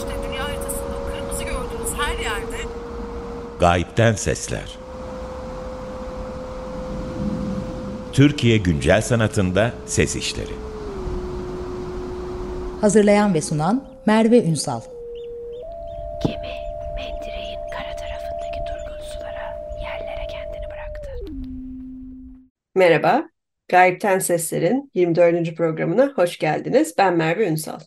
işte dünya haritasında kırmızı gördüğünüz her yerde Gayipten Sesler Türkiye Güncel Sanatında Ses İşleri Hazırlayan ve sunan Merve Ünsal Gemi mendireğin kara tarafındaki durgun sulara, yerlere kendini bıraktı. Merhaba, Gayipten Sesler'in 24. programına hoş geldiniz. Ben Merve Ünsal.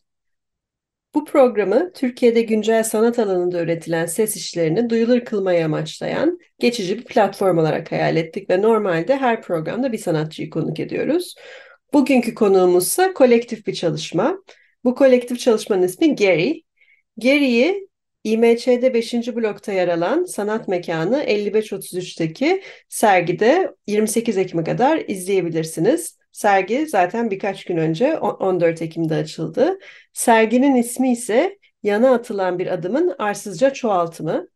Bu programı Türkiye'de güncel sanat alanında üretilen ses işlerini duyulur kılmayı amaçlayan geçici bir platform olarak hayal ettik ve normalde her programda bir sanatçıyı konuk ediyoruz. Bugünkü konuğumuzsa kolektif bir çalışma. Bu kolektif çalışmanın ismi Gary. Gary'i İMÇ'de 5. blokta yer alan sanat mekanı 5533'teki sergide 28 Ekim'e kadar izleyebilirsiniz. Sergi zaten birkaç gün önce 14 Ekim'de açıldı. Serginin ismi ise yana atılan bir adımın arsızca çoğaltımı.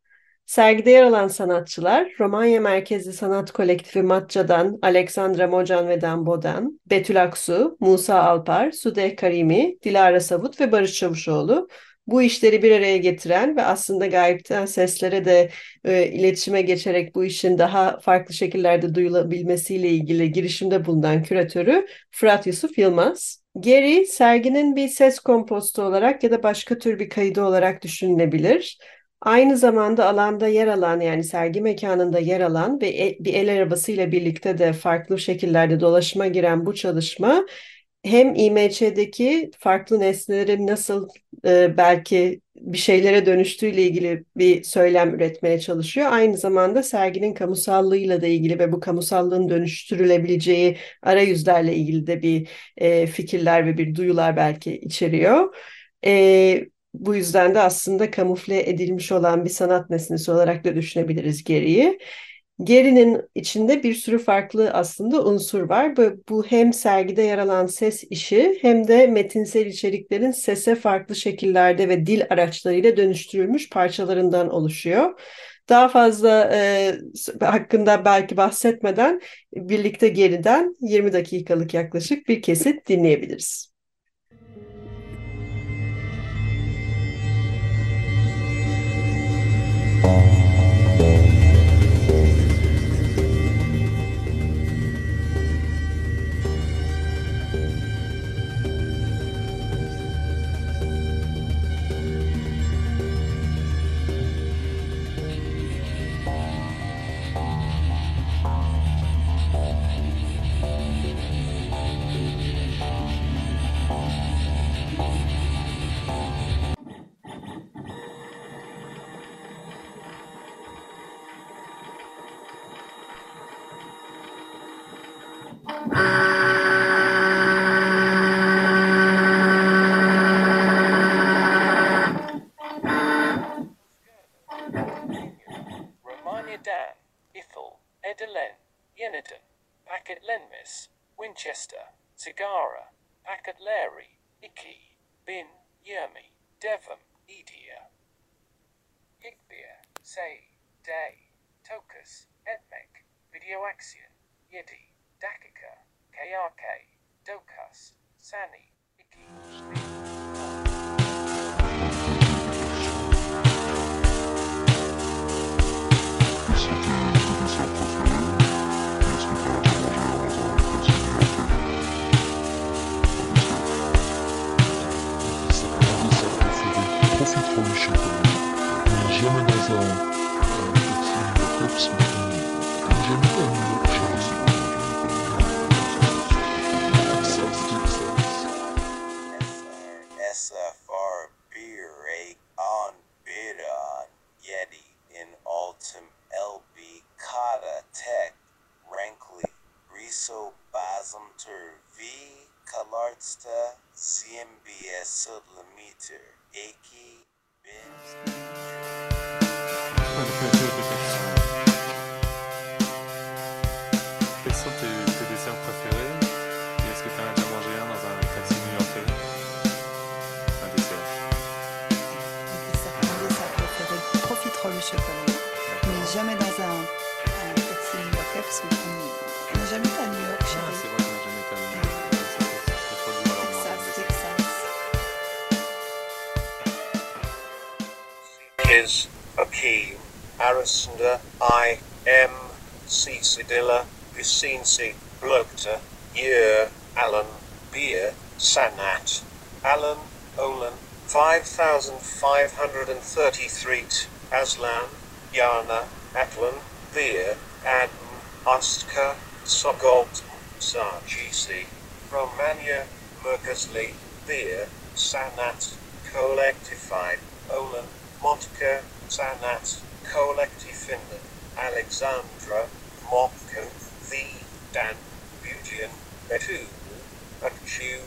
Sergide yer alan sanatçılar Romanya merkezli sanat kolektifi Matca'dan Alexandra Mocan ve Dan Bodan, Betül Aksu, Musa Alpar, Sude Karimi, Dilara Savut ve Barış Çavuşoğlu bu işleri bir araya getiren ve aslında gayipten seslere de e, iletişime geçerek bu işin daha farklı şekillerde duyulabilmesiyle ilgili girişimde bulunan küratörü Fırat Yusuf Yılmaz. Geri serginin bir ses kompostu olarak ya da başka tür bir kaydı olarak düşünülebilir. Aynı zamanda alanda yer alan yani sergi mekanında yer alan ve e, bir el arabasıyla birlikte de farklı şekillerde dolaşıma giren bu çalışma hem IMÇ'deki farklı nesnelerin nasıl e, belki bir şeylere dönüştüğüyle ilgili bir söylem üretmeye çalışıyor. Aynı zamanda serginin kamusallığıyla da ilgili ve bu kamusallığın dönüştürülebileceği arayüzlerle ilgili de bir e, fikirler ve bir duyular belki içeriyor. E, bu yüzden de aslında kamufle edilmiş olan bir sanat nesnesi olarak da düşünebiliriz geriyi. Geri'nin içinde bir sürü farklı aslında unsur var. Bu, bu hem sergide yer alan ses işi hem de metinsel içeriklerin sese farklı şekillerde ve dil araçlarıyla dönüştürülmüş parçalarından oluşuyor. Daha fazla e, hakkında belki bahsetmeden birlikte geriden 20 dakikalık yaklaşık bir kesit dinleyebiliriz. Winchester, Cigara, Packet Larry, Icky, Bin, Yermi, Devon, Edia. Igbia, Say, Day, Tokus, Etmek, Videoaxion, Yeti, Dakika, KRK, Dokas, Sani, Icky, jamais dans un, un petit cops, mais sont tes, tes desserts préférés? Et est-ce que tu en as déjà mangé un dans un taxi new-yorkais? Un dessert Un dessert, un dessert préféré, profiterole au chocolat. Mais jamais dans un, un taxi new-yorkais parce qu'on n'a jamais été à New York. Ah, chérie. c'est vrai qu'on n'a jamais été à New York. Texas. Biz, Akeem, Arasunda, I, M, Cicidilla, Vicincy, Blokta, Year, Alan, Beer, Sanat, Alan, Olan, 5533, Aslan, Yana, Atlan, Beer, Adm, Ostka, Sogolt, Sargisi, Romania, Merkazli, Beer, Sanat, Collectified, Olan, Montka, Sanat, Collecti Finland, Alexandra, Mopko, V, Dan, Bugian, Betu, Akchu,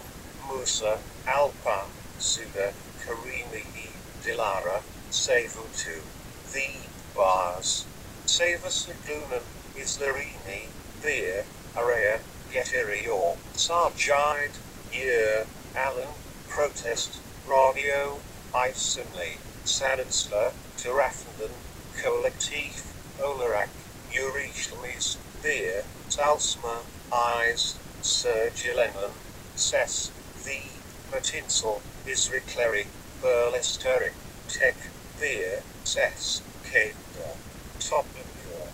Musa, Alpa, Suda, Karimi, Dilara, Savutu, V, Bars, Savus Lagunan, Islarini, Beer, Area, Getirio, Sargide, Year, Alan, Protest, Radio, Isinli, Sanansla, Terafendan, Collectif, Olarak, Eurishlemis, Beer, Talsma, Eyes, Sir Gilenan, Ses, V, Matinsel, Isricleri, Burlesteric, Tech, Beer, Ses, Kenda, Topingur,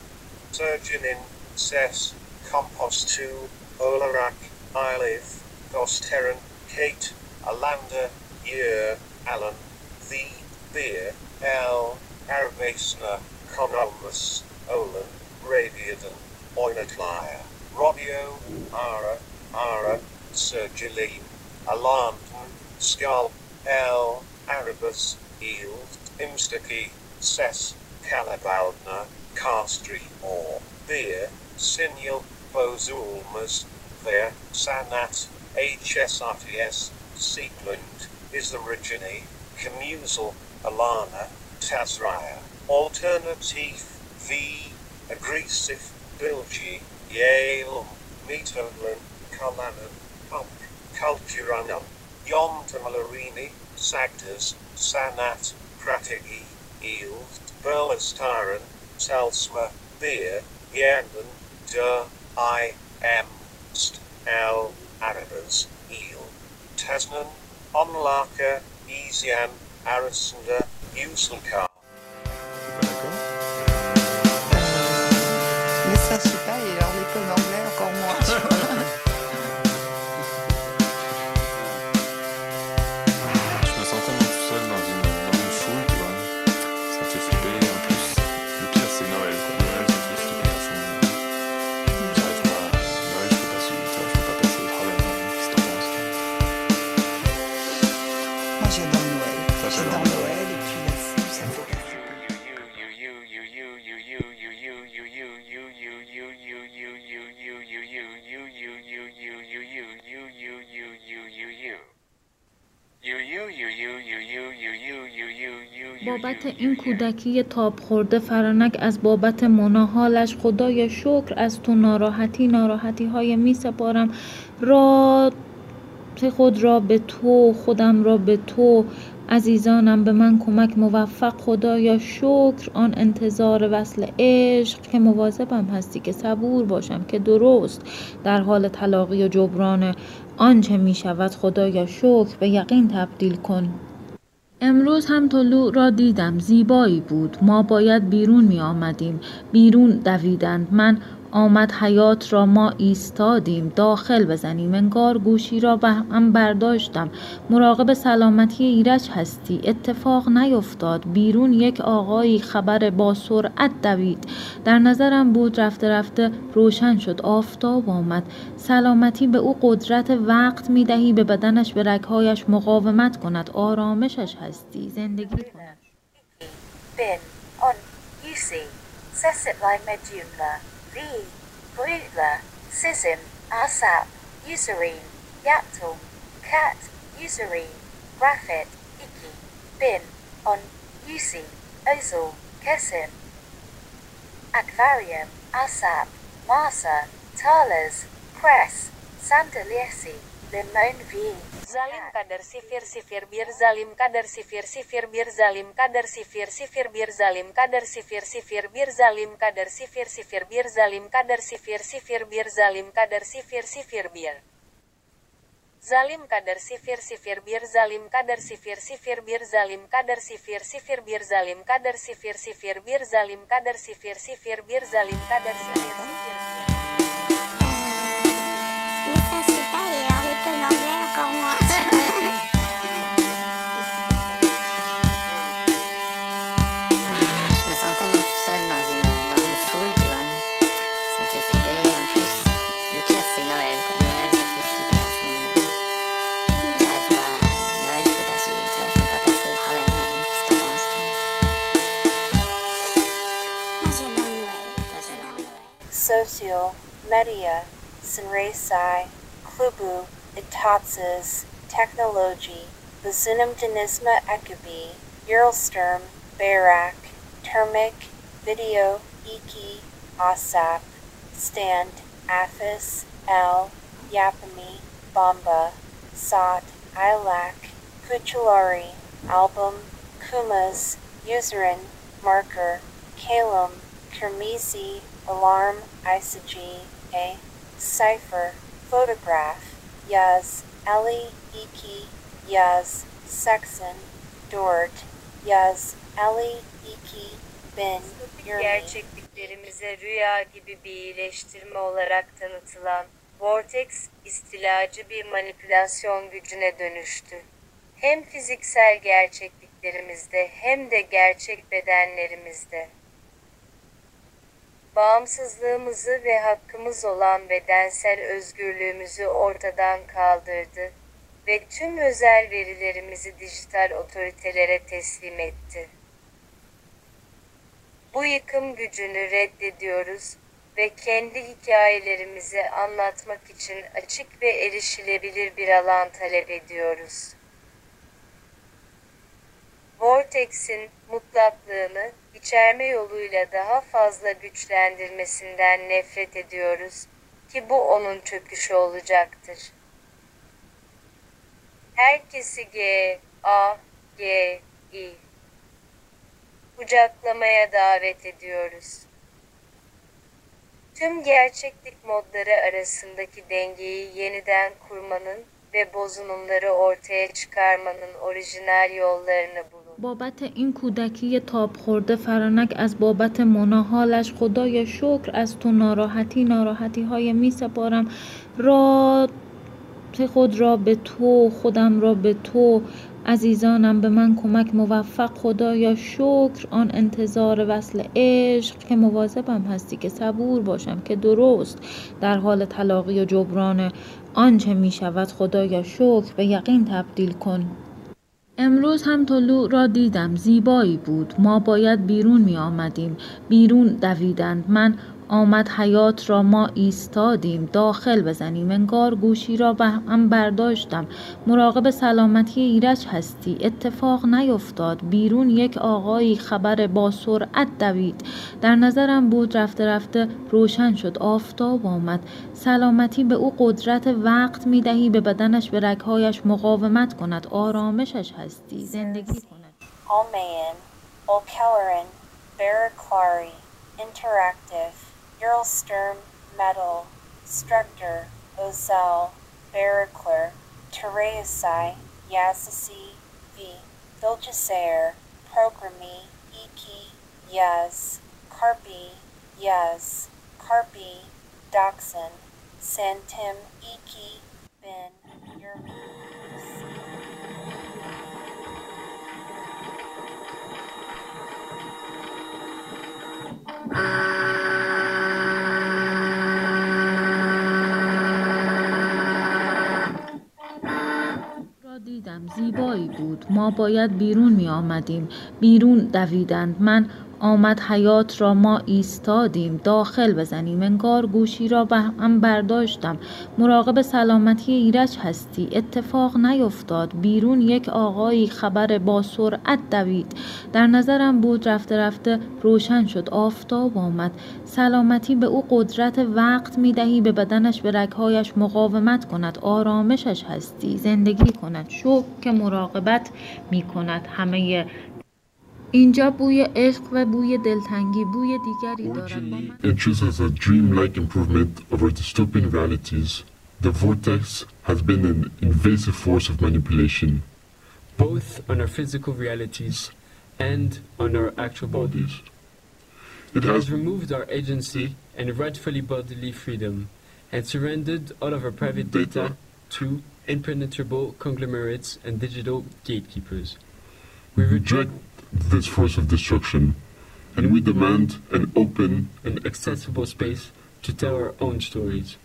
Surgeonin, Ses, Compost 2, Olarak, Iliv, Gosteran, Kate, Alanda, Year, Alan, V, Beer, L, Arabesna, Conomus, Olan, Radiadan, Oinatlaya, Rodio, Ara, Ara, Sergiline, Alandan, Skull, L, Arabus, Eld, Imstaki, Ses, Calabaldna, Castri, or Beer, Signal, Bozulmas, There, Sanat, HSRTS, Sequent, is Origine, Commusal, Alana, Tazraya, Alternative, V, Aggressive, Bilgi, Yale, Metodlin, Kalanan, Pump, Culturanum, Yomtamalarini, Sagdas, Sanat, Pratigi, Eels, Burlestaran, Salsma, Beer, Yandan, Der, I, M, St, L, Arabas, Eel, Tasman, Onlaka, Easian, Arasunda, Uselka. بابت این کودکی تاب خورده فرانک از بابت مناحالش خدای شکر از تو ناراحتی ناراحتی های می سپارم. رات خود را به تو خودم را به تو عزیزانم به من کمک موفق. خدایا شکر. آن انتظار وصل عشق که مواظبم هستی که صبور باشم که درست در حال تلاقی و جبران آنچه می شود. خدایا شکر. به یقین تبدیل کن. امروز هم طلوع را دیدم زیبایی بود. ما باید بیرون می آمدیم بیرون دویدند. من آمد حیات را ما ایستادیم. داخل بزنیم. انگار گوشی را به هم برداشتم. مراقب سلامتی ایرج هستی. اتفاق نیفتاد. بیرون یک آقایی خبر با سرعت دوید. در نظرم بود رفته رفته روشن شد. آفتاب آمد. سلامتی به او قدرت وقت می دهی. به بدنش به رگهایش مقاومت کند. آرامشش هستی. زندگی کند. Bin, on, UC, Sesitli Medulla, V, Brutla, Sism, Asap, Userine, Yaptal, Cat, Userine, Graphit, Iki, Bin, on, UC, Ozil, Kesim, Aquarium, Asap, Masa, Talas, Cress, Sandaliesi, Limon V. Zalim kadar sifir sifir bir zalim kadar sifir sifir bir zalim kadar sifir sifir bir zalim kadar sifir sifir bir zalim kadar sifir sifir bir zalim kadar sifir sifir bir zalim kadar sifir sifir bir Zalim kadar sifir sifir bir zalim kadar sifir sifir bir zalim kadar sifir sifir bir zalim kadar sifir sifir bir zalim kadar sifir sifir bir zalim kadar sifir sifir Media, Sinraisai, Klubu, Itatsas, Technology, Bazunum Denisma Ekubi, Eurosturm, Barak, Termic, Video, Iki, ASAP, Stand, Afis, L, Yapami, Bomba, Sot, Ilak, Kuchulari, Album, Kumas, Userin, Marker, Kalum, Kermesi, Alarm, Isagy, A, Cipher, Photograph, Yaz, Eli, Iki, Yaz, Sexon, Dort, Yaz, Eli, Iki, Bin, Yurmi. gerçekliklerimize rüya gibi bir iyileştirme olarak tanıtılan Vortex istilacı bir manipülasyon gücüne dönüştü. Hem fiziksel gerçekliklerimizde hem de gerçek bedenlerimizde. Bağımsızlığımızı ve hakkımız olan bedensel özgürlüğümüzü ortadan kaldırdı ve tüm özel verilerimizi dijital otoritelere teslim etti. Bu yıkım gücünü reddediyoruz ve kendi hikayelerimizi anlatmak için açık ve erişilebilir bir alan talep ediyoruz. Vortex'in mutlaklığını içerme yoluyla daha fazla güçlendirmesinden nefret ediyoruz ki bu onun çöküşü olacaktır. Herkesi G, A, G, I kucaklamaya davet ediyoruz. Tüm gerçeklik modları arasındaki dengeyi yeniden kurmanın ve bozunumları ortaya çıkarmanın orijinal yollarını bulun. بابت این کودکی تاب خورده فرانک از بابت مناحالش خدایا شکر از تو ناراحتی ناراحتی های می سپارم. رات خود را به تو خودم را به تو عزیزانم به من کمک موفق. خدایا شکر. آن انتظار وصل عشق که مواظبم هستی که صبور باشم که درست در حال تلاقی و جبران آنچه می شود. خدایا شکر. به یقین تبدیل کن. امروز هم طلوع را دیدم زیبایی بود. ما باید بیرون می آمدیم بیرون دویدند. من آمد حیات را ما ایستادیم. داخل بزنیم. انگار گوشی را به هم برداشتم. مراقب سلامتی ایرج هستی. اتفاق نیفتاد. بیرون یک آقایی خبر با سرعت دوید. در نظرم بود رفته رفته روشن شد. آفتاب آمد. سلامتی به او قدرت وقت می دهی. به بدنش به رگهایش مقاومت کند. آرامشش هستی. زندگی کند. Interactive, Eurosturm, Metal, Structor, Ozel, Barracler, Tereusai, Yazasi, V, Viljasair, Programi, Iki, Yaz, Carpi, Yaz, Carpi, Dachshund, Santim, Iki, Bin, بود. ما باید بیرون می آمدیم بیرون دویدند. من آمد حیات را ما ایستادیم. داخل بزنیم. انگار گوشی را به هم برداشتم. مراقب سلامتی ایرج هستی. اتفاق نیفتاد. بیرون یک آقایی خبر با سرعت دوید. در نظرم بود رفته رفته روشن شد. آفتاب آمد. سلامتی به او قدرت وقت می دهی به بدنش به رگهایش مقاومت کند. آرامشش هستی. زندگی کند. شکر که مراقبت می کند. همه اینجا بوی عشق و بوی دلتنگی بوی دیگری دارد با من Entries as a dreamlike improvement of our dystopian realities The vortex has been an invasive force of manipulation, both on our physical realities and on our actual bodies. It has removed our agency and rightfully bodily freedom and surrendered all of our private data to impenetrable conglomerates and digital gatekeepers. We reject this force of destruction, and we demand an open and accessible space to tell our own stories.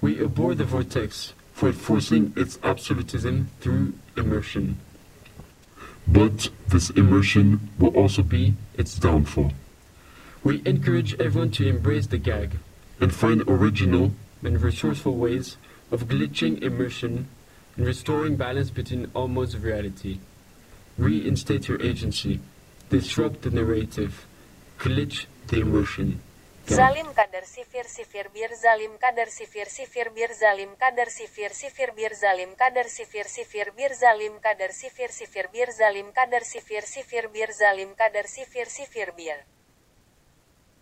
We abhor the vortex for forcing its absolutism through immersion. But this immersion will also be its downfall. We encourage everyone to embrace the gag and find original and resourceful ways of glitching immersion and restoring balance between of reality. Reinstate your agency, disrupt the narrative, glitch the immersion. Zalim kadar sifir sifir bir zalim kadar sifir sifir bir zalim kadar sifir sifir bir zalim kadar sifir sifir bir zalim kadar sifir sifir bir zalim kadar sifir sifir bir zalim kadar sifir sifir bir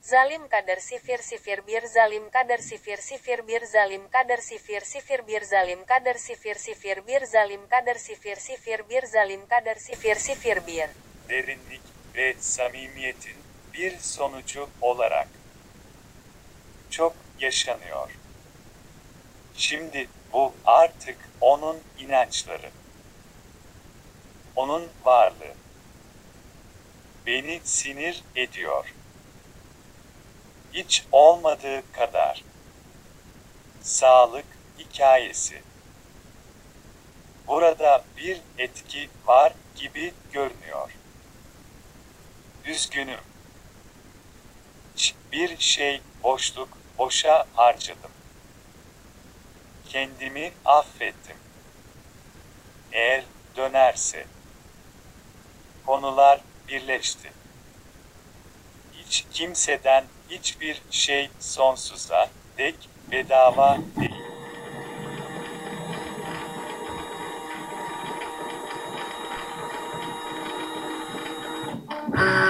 Zalim kadar sifir sifir bir zalim kadar sifir sifir bir zalim kadar sifir sifir bir zalim kadar sifir sifir bir zalim kadar sifir sifir bir zalim kadar sifir sifir bir Derinlik ve samimiyetin bir sonucu olarak çok yaşanıyor. Şimdi bu artık onun inançları. Onun varlığı. Beni sinir ediyor. Hiç olmadığı kadar. Sağlık hikayesi. Burada bir etki var gibi görünüyor. Üzgünüm. Bir şey boşluk, boşa harcadım. Kendimi affettim. Eğer dönerse. Konular birleşti. Hiç kimseden hiçbir şey sonsuza dek bedava değil. Zalim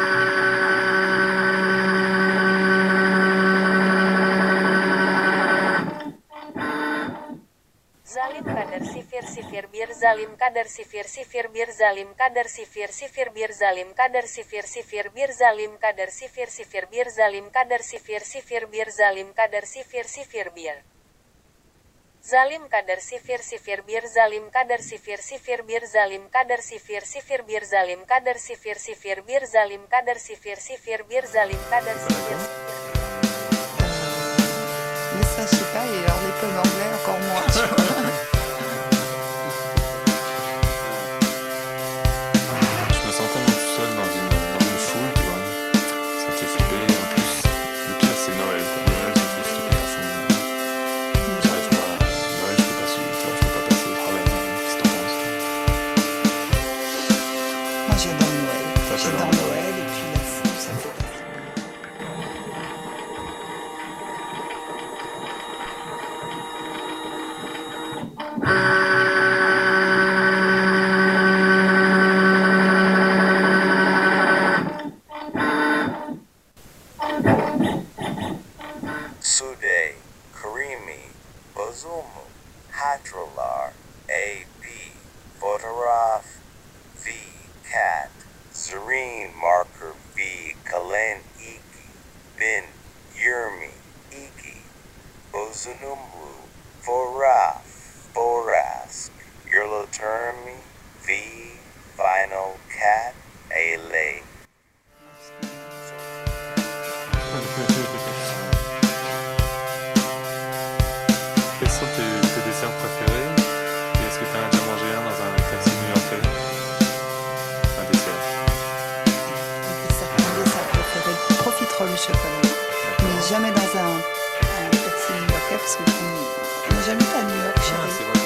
zalim kadar sifir sifir bir zalim kadar sifir sifir bir zalim kadar sifir sifir bir zalim kadar sifir sifir bir zalim kadar sifir sifir bir zalim kadar sifir sifir bir Zalim kadar sifir sifir bir zalim kadar sifir sifir bir zalim kadar sifir sifir bir zalim kadar sifir sifir bir zalim kadar sifir sifir bir zalim kadar sifir Mais ça, je sais pas, et alors les pommes anglais, encore moins. Rimi, Bazumu, Hatralar, A.B., Vodorov, V. Cat, Serene Marker V. Kalen Iki, Bin, Yurmi, Iki, Bozunumbu, Foraf, Borask, Yurlotermi, V. Vinyl Cat, Ale. chocolat. Mais jamais dans un, un petit local parce que j'habite à New York, chérie. Ah,